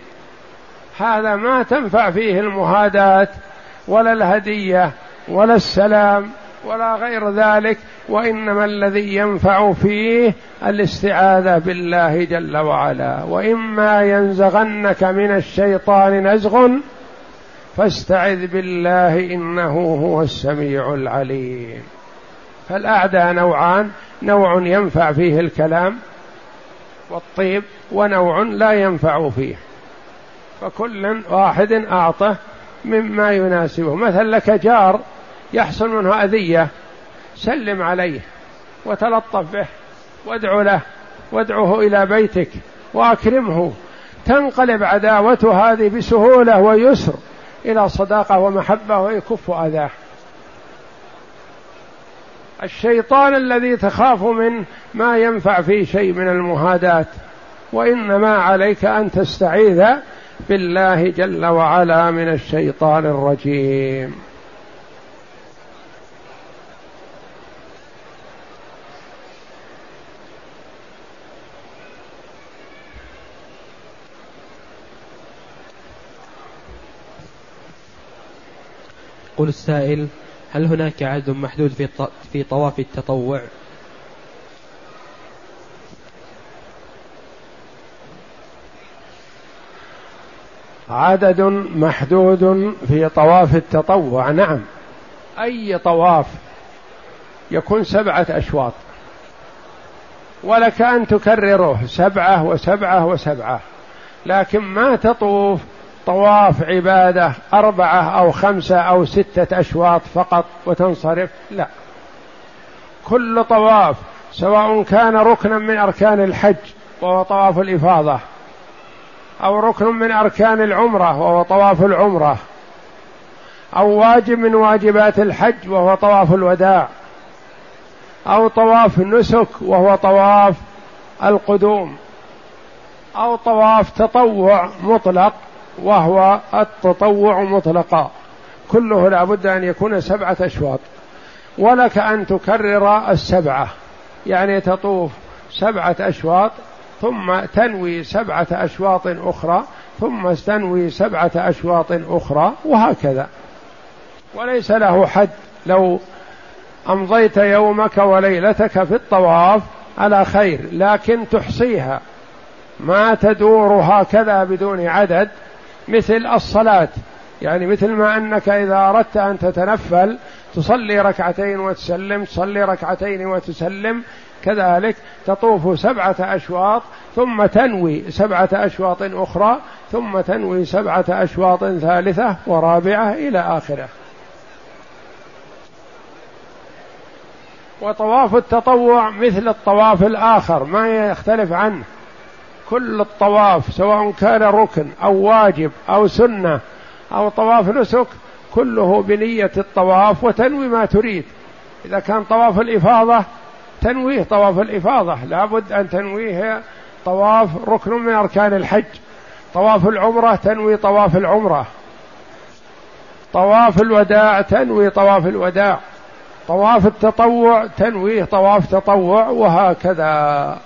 هذا ما تنفع فيه المهادات ولا الهدية ولا السلام ولا غير ذلك وإنما الذي ينفع فيه الاستعاذة بالله جل وعلا. وإما ينزغنك من الشيطان نزغ فاستعذ بالله إنه هو السميع العليم. فالأعداء نوعان نوع ينفع فيه الكلام والطيب ونوع لا ينفع فيه. فكل واحد أعطه مما يناسبه. مثل لك جار يحصل منه أذية سلم عليه وتلطف به وادعو له وادعه إلى بيتك وأكرمه. تنقلب عداوته هذه بسهولة ويسر إلى صداقة ومحبة ويكف أذاه. الشيطان الذي تخاف منه ما ينفع في شيء من المهادات. وإنما عليك أن تستعيذ بالله جل وعلا من الشيطان الرجيم. يقول السائل هل هناك عدد محدود في في طواف التطوع؟ عدد محدود في طواف التطوع نعم. أي طواف؟ يكون سبعة أشواط. ولك أن تكرره سبعة وسبعة وسبعة. لكن ما تطوف طواف عبادة أربعة أو خمسة أو ستة أشواط فقط وتنصرف؟ لا. كل طواف سواء كان ركنا من أركان الحج وهو طواف الإفاضة أو ركن من أركان العمرة وهو طواف العمرة أو واجب من واجبات الحج وهو طواف الوداع أو طواف نسك وهو طواف القدوم أو طواف تطوع مطلق وهو التطوع مطلقا. كله لابد أن يكون سبعة أشواط. ولك أن تكرر السبعة. يعني تطوف سبعة أشواط ثم تنوي سبعة أشواط أخرى ثم تنوي سبعة أشواط أخرى وهكذا. وليس له حد. لو أمضيت يومك وليلتك في الطواف على خير لكن تحصيها. ما تدور هكذا بدون عدد مثل الصلاة. يعني مثل ما أنك إذا أردت أن تتنفل تصلي ركعتين وتسلم تصلي ركعتين وتسلم كذلك تطوف سبعة أشواط ثم تنوي سبعة أشواط أخرى ثم تنوي سبعة أشواط ثالثة ورابعة إلى آخره. وطواف التطوع مثل الطواف الآخر ما يختلف عنه. كل الطواف سواء كان ركن أو واجب أو سنة أو طواف نسك كله بنية الطواف وتنوي ما تريد. إذا كان طواف الإفاضة تنويه طواف الإفاضة. لابد أن تنويه طواف ركن من أركان الحج. طواف العمرة تنوي طواف العمرة. طواف الوداع تنوي طواف الوداع. طواف التطوع تنويه طواف تطوع وهكذا.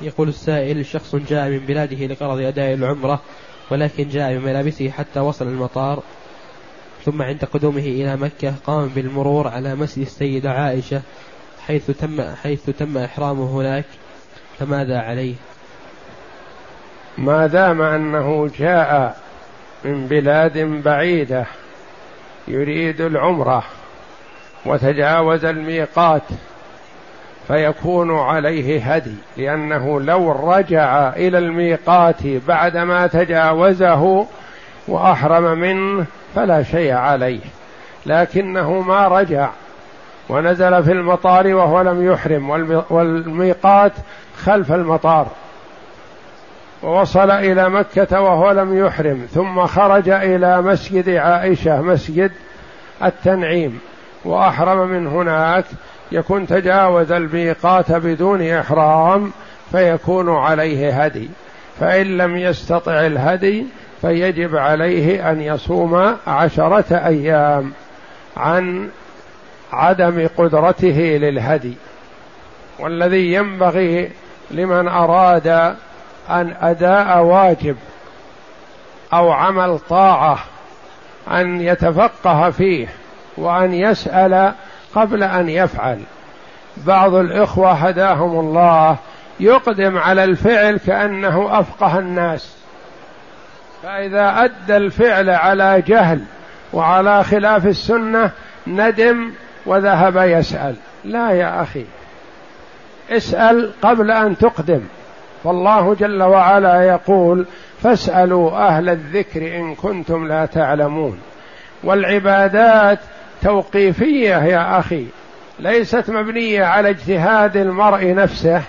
يقول السائل شخص جاء من بلاده لغرض أداء العمرة ولكن جاء بملابسه حتى وصل المطار ثم عند قدومه إلى مكة قام بالمرور على مسجد السيدة عائشة حيث تم حيث تم إحرامه هناك فماذا عليه؟ ما دام أنه جاء من بلاد بعيدة يريد العمرة وتجاوز الميقات فيكون عليه هدي لأنه لو رجع إلى الميقات بعدما تجاوزه وأحرم منه فلا شيء عليه لكنه ما رجع ونزل في المطار وهو لم يحرم والميقات خلف المطار ووصل إلى مكة وهو لم يحرم ثم خرج إلى مسجد عائشة مسجد التنعيم وأحرم من هناك يكون تجاوز الميقات بدون إحرام فيكون عليه هدي. فإن لم يستطع الهدي فيجب عليه أن يصوم عشرة أيام عن عدم قدرته للهدي. والذي ينبغي لمن أراد أن أداء واجب أو عمل طاعة أن يتفقه فيه وأن يسأل قبل أن يفعل. بعض الإخوة هداهم الله يقدم على الفعل كأنه أفقه الناس. فإذا أدى الفعل على جهل وعلى خلاف السنة ندم وذهب يسأل. لا يا أخي اسأل قبل أن تقدم. فالله جل وعلا يقول فاسألوا أهل الذكر إن كنتم لا تعلمون. والعبادات توقيفية يا أخي ليست مبنية على اجتهاد المرء نفسه.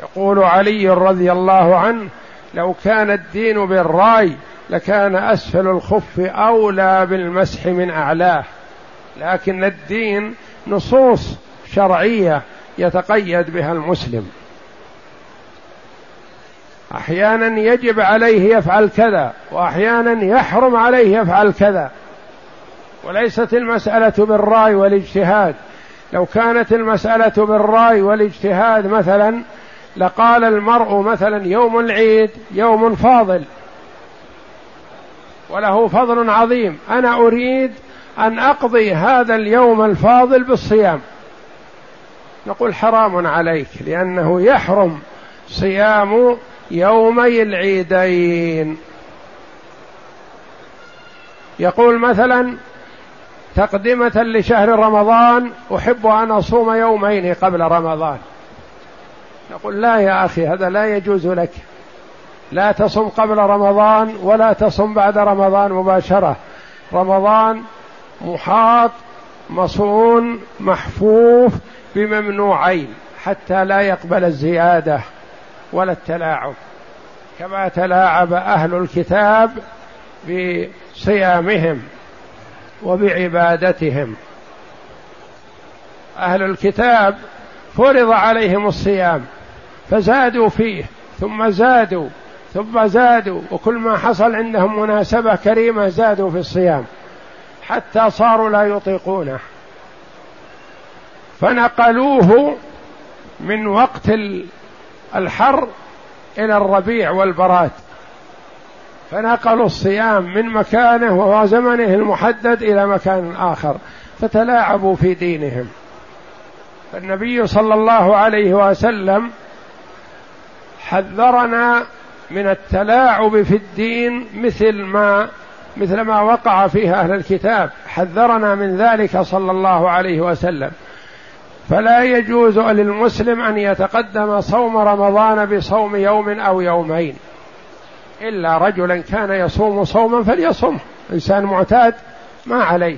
يقول علي رضي الله عنه لو كان الدين بالراي لكان أسفل الخف أولى بالمسح من أعلاه. لكن الدين نصوص شرعية يتقيد بها المسلم. أحيانا يجب عليه يفعل كذا واحيانا يحرم عليه يفعل كذا. وليست المسألة بالرأي والاجتهاد. لو كانت المسألة بالرأي والاجتهاد مثلا لقال المرء مثلا يوم العيد يوم فاضل وله فضل عظيم. أنا أريد أن أقضي هذا اليوم الفاضل بالصيام. نقول حرام عليك لأنه يحرم صيام يومي العيدين. يقول مثلا تقدمة لشهر رمضان أحب أن أصوم يومين قبل رمضان. نقول لا يا أخي هذا لا يجوز لك. لا تصم قبل رمضان ولا تصم بعد رمضان مباشرة. رمضان محاط مصون محفوف بممنوعين حتى لا يقبل الزيادة ولا التلاعب. كما تلاعب أهل الكتاب بصيامهم. وبعبادتهم. أهل الكتاب فرض عليهم الصيام فزادوا فيه ثم زادوا ثم زادوا وكل ما حصل عندهم مناسبة كريمة زادوا في الصيام حتى صاروا لا يطيقونه. فنقلوه من وقت الحر إلى الربيع والبراد. فنقلوا الصيام من مكانه وهو زمنه المحدد إلى مكان آخر فتلاعبوا في دينهم. فالنبي صلى الله عليه وسلم حذرنا من التلاعب في الدين مثل ما مثل ما وقع فيه أهل الكتاب. حذرنا من ذلك صلى الله عليه وسلم. فلا يجوز للمسلم أن يتقدم صوم رمضان بصوم يوم أو يومين. إلا رجلا كان يصوم صوما فليصمه إنسان معتاد ما عليه.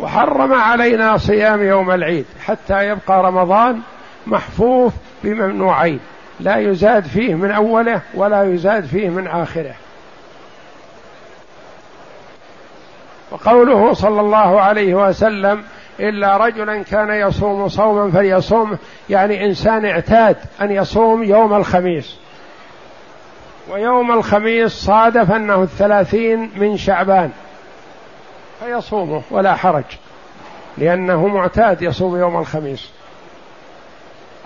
وحرم علينا صيام يوم العيد حتى يبقى رمضان محفوف بممنوعين. لا يزاد فيه من أوله ولا يزاد فيه من آخره. وقوله صلى الله عليه وسلم إلا رجلا كان يصوم صوما فليصوم يعني إنسان اعتاد أن يصوم يوم الخميس. ويوم الخميس صادف أنه الثلاثين من شعبان فيصومه ولا حرج لأنه معتاد يصوم يوم الخميس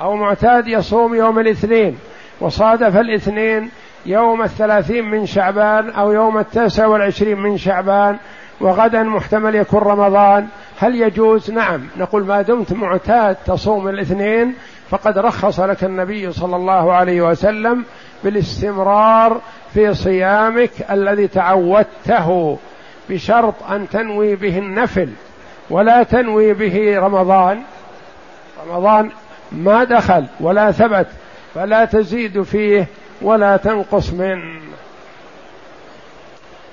أو معتاد يصوم يوم الاثنين وصادف الاثنين يوم الثلاثين من شعبان أو يوم التاسع والعشرين من شعبان وغدا محتمل يكون رمضان. هل يجوز؟ نعم. نقول ما دمت معتاد تصوم الاثنين فقد رخص لك النبي صلى الله عليه وسلم بالاستمرار في صيامك الذي تعودته بشرط أن تنوي به النفل ولا تنوي به رمضان. رمضان ما دخل ولا ثبت فلا تزيد فيه ولا تنقص منه.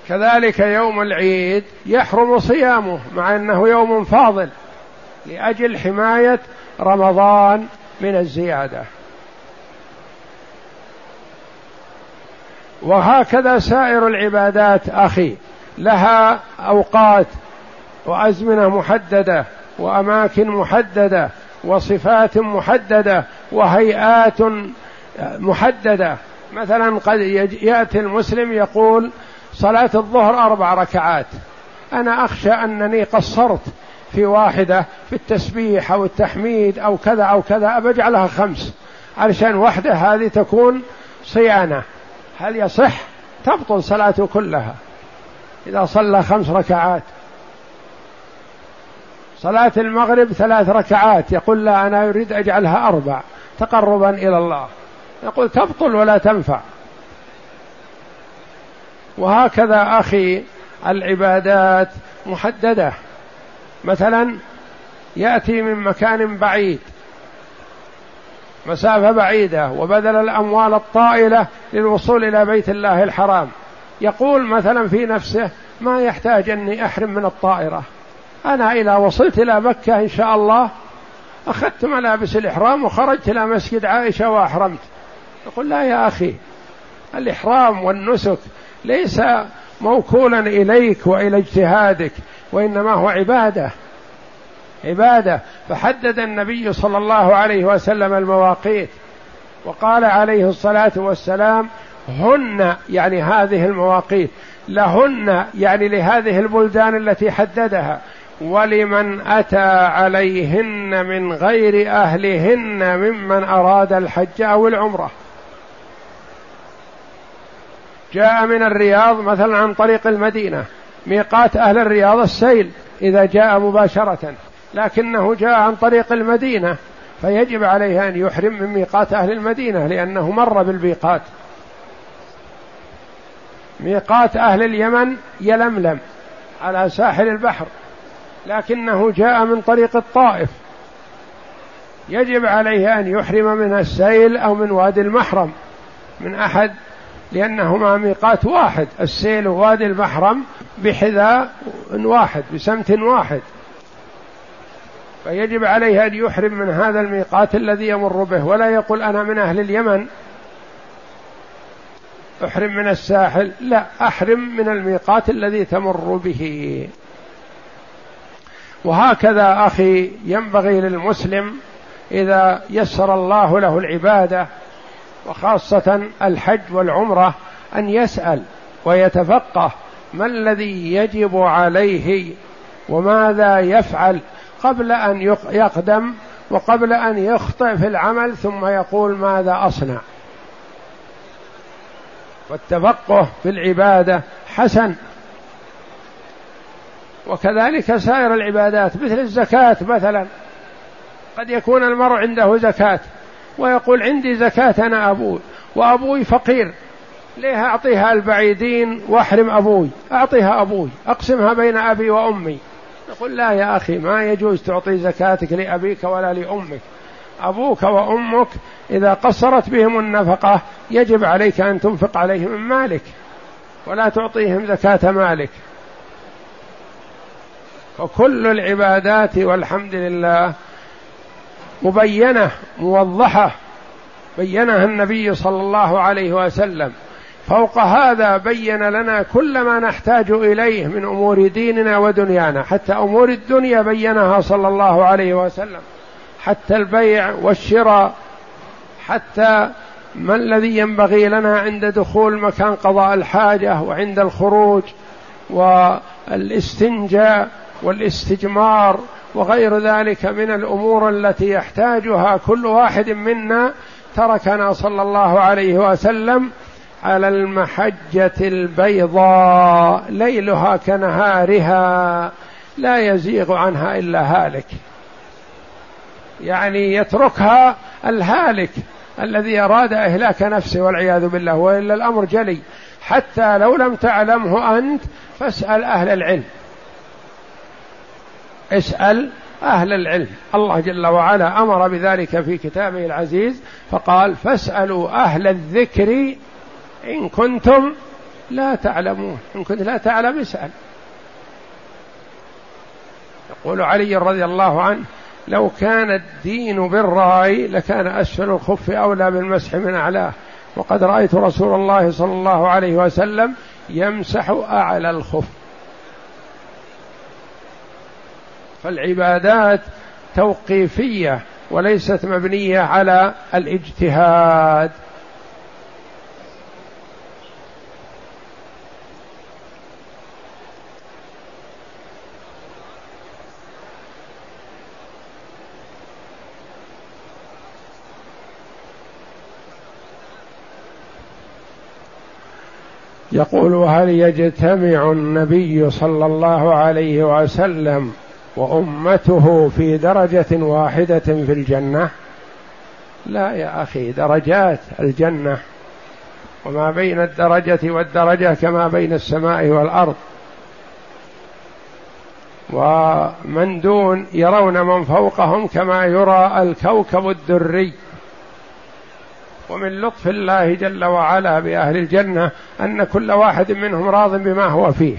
كذلك يوم العيد يحرم صيامه مع أنه يوم فاضل لأجل حماية رمضان من الزيادة. وهكذا سائر العبادات أخي لها أوقات وأزمنة محددة وأماكن محددة وصفات محددة وهيئات محددة. مثلا قد يأتي المسلم يقول صلاة الظهر أربع ركعات. أنا أخشى أنني قصرت في واحدة في التسبيح أو التحميد أو كذا أو كذا أبجعلها خمس علشان واحدة هذه تكون صيانة. هل يصح تبطل صلاته كلها إذا صلى خمس ركعات؟ صلاة المغرب ثلاث ركعات يقول لا أنا أريد أجعلها أربع تقربا إلى الله. يقول تبطل ولا تنفع. وهكذا أخي العبادات محددة. مثلا يأتي من مكان بعيد مسافة بعيدة وبذل الأموال الطائلة للوصول إلى بيت الله الحرام. يقول مثلا في نفسه ما يحتاج أني أحرم من الطائرة. أنا اذا وصلت إلى مكة إن شاء الله أخذت ملابس الإحرام وخرجت إلى مسجد عائشة وأحرمت. يقول لا يا أخي الإحرام والنسك ليس موكولا إليك وإلى اجتهادك وإنما هو عبادة. عبادة. فحدد النبي صلى الله عليه وسلم المواقيت. وقال عليه الصلاة والسلام هن يعني هذه المواقيت لهن يعني لهذه البلدان التي حددها. ولمن أتى عليهن من غير أهلهن ممن أراد الحج أو العمرة. جاء من الرياض مثلا عن طريق المدينة. ميقات أهل الرياض السيل إذا جاء مباشرة. لكنه جاء عن طريق المدينة فيجب عليه أن يحرم من ميقات أهل المدينة لأنه مر بالميقات. ميقات أهل اليمن يلملم على ساحل البحر لكنه جاء من طريق الطائف. يجب عليه أن يحرم من السيل أو من وادي المحرم من أحد لأنهما ميقات واحد. السيل ووادي المحرم بحذاء واحد بسمت واحد. فيجب عليه أن يحرم من هذا الميقات الذي يمر به ولا يقول أنا من أهل اليمن. أحرم من الساحل؟ لا أحرم من الميقات الذي تمر به. وهكذا أخي ينبغي للمسلم إذا يسر الله له العبادة وخاصة الحج والعمرة أن يسأل ويتفقه ما الذي يجب عليه وماذا يفعل. قبل أن يقدم وقبل أن يخطئ في العمل ثم يقول ماذا أصنع. والتفقه في العبادة حسن. وكذلك سائر العبادات مثل الزكاة مثلا. قد يكون المرء عنده زكاة ويقول عندي زكاة أنا أبوي وأبوي فقير. ليه أعطيها البعيدين وأحرم أبوي؟ أعطيها أبوي. أقسمها بين أبي وأمي. يقول لا يا أخي ما يجوز تعطي زكاتك لأبيك ولا لأمك. أبوك وأمك إذا قصرت بهم النفقة يجب عليك أن تنفق عليهم من مالك ولا تعطيهم زكاة مالك. وكل العبادات والحمد لله مبينة موضحة بينها النبي صلى الله عليه وسلم. فوق هذا بين لنا كل ما نحتاج إليه من أمور ديننا ودنيانا حتى أمور الدنيا بينها صلى الله عليه وسلم. حتى البيع والشراء حتى ما الذي ينبغي لنا عند دخول مكان قضاء الحاجة وعند الخروج والاستنجاء والاستجمار وغير ذلك من الأمور التي يحتاجها كل واحد منا تركنا صلى الله عليه وسلم على المحجة البيضاء ليلها كنهارها لا يزيغ عنها إلا هالك. يعني يتركها الهالك الذي أراد إهلاك نفسه والعياذ بالله وإلا الأمر جلي. حتى لو لم تعلمه أنت فاسأل أهل العلم. اسأل أهل العلم. الله جل وعلا أمر بذلك في كتابه العزيز فقال فاسألوا أهل الذكر إن كنتم لا تعلمون. إن كنت لا تعلم اسأل. يقول علي رضي الله عنه لو كان الدين بالرأي لكان أسفل الخف أولى بالمسح من أعلاه. وقد رأيت رسول الله صلى الله عليه وسلم يمسح أعلى الخف. فالعبادات توقيفية وليست مبنية على الاجتهاد. يقول وهل يجتمع النبي صلى الله عليه وسلم وأمته في درجة واحدة في الجنة؟ لا يا أخي درجات الجنة. وما بين الدرجة والدرجة كما بين السماء والأرض. ومن دون يرون من فوقهم كما يرى الكوكب الدري. ومن لطف الله جل وعلا بأهل الجنة أن كل واحد منهم راض بما هو فيه.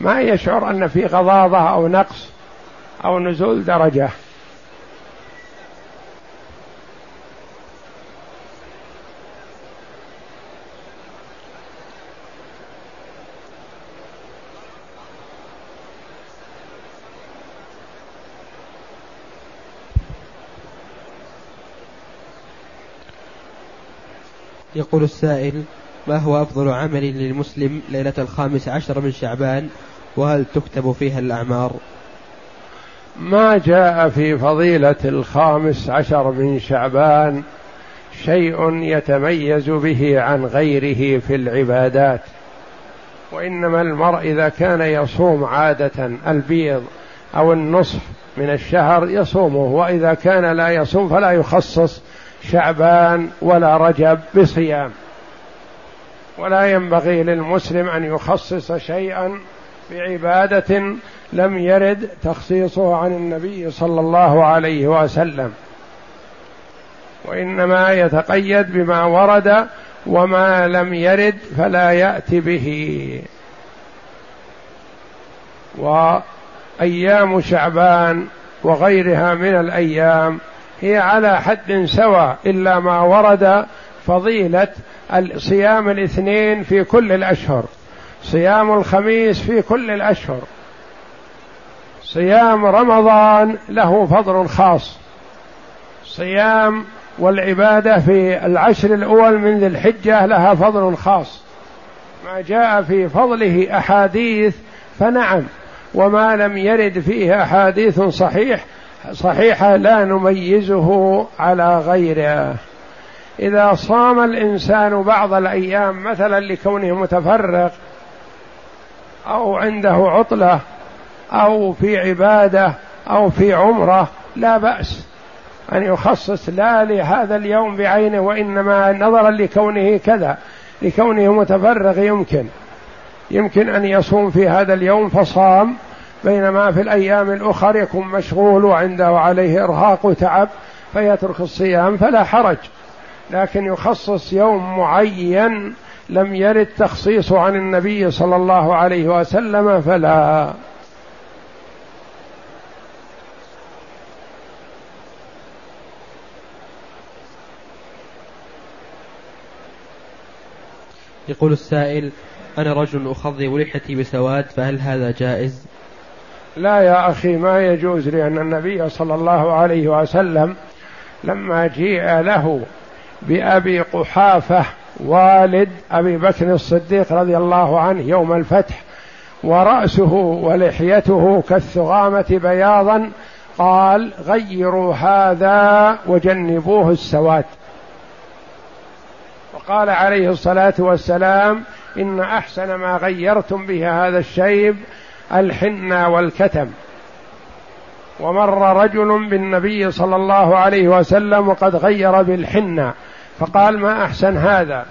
ما يشعر أن في غضاضة أو نقص أو نزول درجة. يقول السائل ما هو أفضل عمل للمسلم ليلة الخامس عشر من شعبان؟ وهل تكتب فيها الأعمار؟ ما جاء في فضيلة الخامس عشر من شعبان شيء يتميز به عن غيره في العبادات وإنما المرء إذا كان يصوم عادة البيض أو النصف من الشهر يصومه وإذا كان لا يصوم فلا يخصص شعبان ولا رجب بصيام. ولا ينبغي للمسلم أن يخصص شيئا بعبادة لم يرد تخصيصه عن النبي صلى الله عليه وسلم. وإنما يتقيد بما ورد وما لم يرد فلا ياتي به. وأيام شعبان وغيرها من الأيام هي على حد سواء إلا ما ورد فضيلة صيام الاثنين في كل الأشهر. صيام الخميس في كل الأشهر. صيام رمضان له فضل خاص. صيام والعبادة في العشر الأول من ذي الحجة لها فضل خاص. ما جاء في فضله أحاديث فنعم وما لم يرد فيه أحاديث صحيح صحيحة لا نميزه على غيره. إذا صام الإنسان بعض الأيام مثلا لكونه متفرغ أو عنده عطلة أو في عبادة أو في عمرة لا بأس أن يخصص لا لهذا اليوم بعينه وإنما نظرا لكونه كذا لكونه متفرغ يمكن. يمكن أن يصوم في هذا اليوم فصام بينما في الأيام الأخرى يكون مشغول وعنده عليه إرهاق وتعب فيترك الصيام فلا حرج لكن يخصص يوم معين لم يرد تخصيصه عن النبي صلى الله عليه وسلم فلا يقول السائل أنا رجل أخضب لحيتي بسواد فهل هذا جائز؟ لا يا أخي ما يجوز لأن النبي صلى الله عليه وسلم لما جيء له بأبي قحافة والد أبي بكر الصديق رضي الله عنه يوم الفتح ورأسه ولحيته كالثغامة بياضا قال غيروا هذا وجنبوه السواد. وقال عليه الصلاة والسلام إن أحسن ما غيرتم به هذا الشيب الحنى والكتم. ومر رجل بالنبي صلى الله عليه وسلم وقد غير بالحنى فقال ما أحسن هذا؟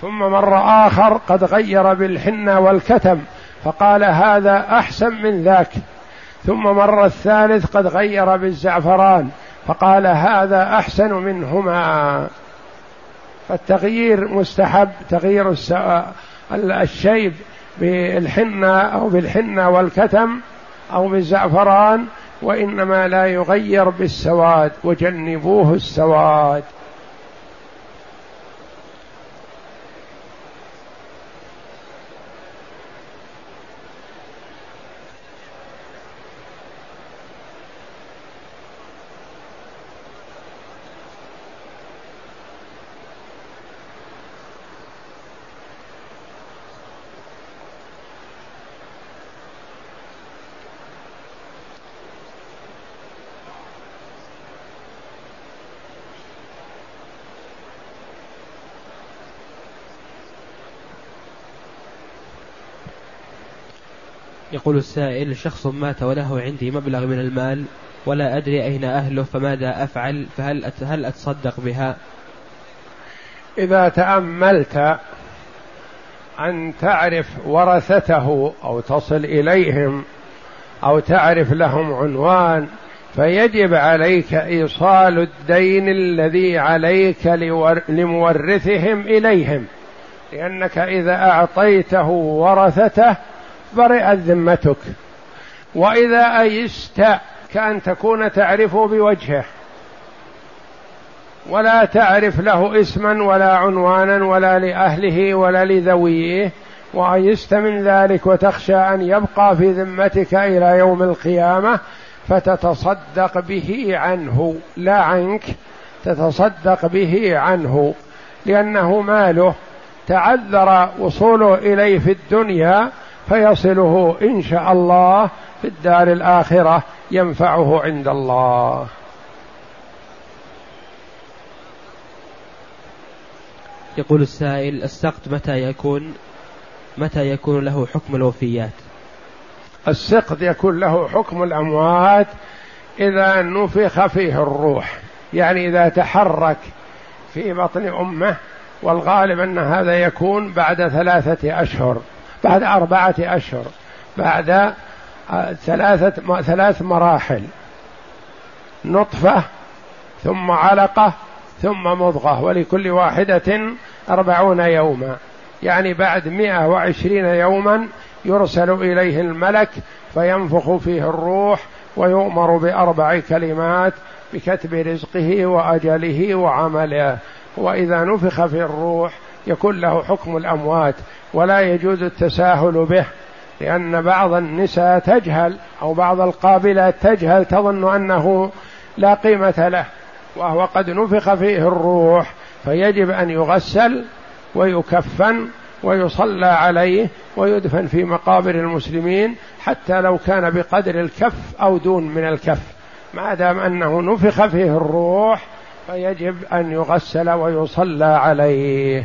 ثم مر آخر قد غير بالحنى والكتم فقال هذا أحسن من ذاك. ثم مر الثالث قد غير بالزعفران فقال هذا أحسن منهما. فالتغيير مستحب تغيير الشيب بالحنة أو بالحنة والكتم أو بالزعفران وإنما لا يغير بالسواد وجنبوه السواد. يقول السائل شخص مات وله عندي مبلغ من المال ولا أدري أين أهله فماذا أفعل؟ فهل هل أتصدق بها؟ إذا تأملت أن تعرف ورثته أو تصل إليهم أو تعرف لهم عنوان فيجب عليك إيصال الدين الذي عليك لمورثهم إليهم. لأنك إذا أعطيته ورثته برئت ذمتك وإذا أيست كأن تكون تعرفه بوجهه. ولا تعرف له اسما ولا عنوانا ولا لأهله ولا لذويه. وأيست من ذلك وتخشى أن يبقى في ذمتك إلى يوم القيامة فتتصدق به عنه. لا عنك تتصدق به عنه. لأنه ماله تعذر وصوله إليه في الدنيا فيصله إن شاء الله في الدار الآخرة ينفعه عند الله. يقول السائل السقط متى يكون؟ متى يكون له حكم الوفيات؟ السقط يكون له حكم الأموات إذا نفخ فيه الروح يعني إذا تحرك في بطن أمه والغالب أن هذا يكون بعد ثلاثة أشهر. بعد أربعة أشهر بعد آه، ثلاثة ثلاث مراحل. نطفة ثم علقة ثم مضغة ولكل واحدة أربعون يوما. يعني بعد مئة وعشرين يوما يرسل إليه الملك فينفخ فيه الروح ويؤمر بأربع كلمات بكتب رزقه وأجله وعمله. وإذا نفخ في الروح يكون له حكم الأموات. ولا يجوز التساهل به لأن بعض النساء تجهل أو بعض القابلات تجهل تظن أنه لا قيمة له وهو قد نفخ فيه الروح فيجب أن يغسل ويكفن ويصلى عليه ويدفن في مقابر المسلمين حتى لو كان بقدر الكف أو دون من الكف. ما دام أنه نفخ فيه الروح فيجب أن يغسل ويصلى عليه.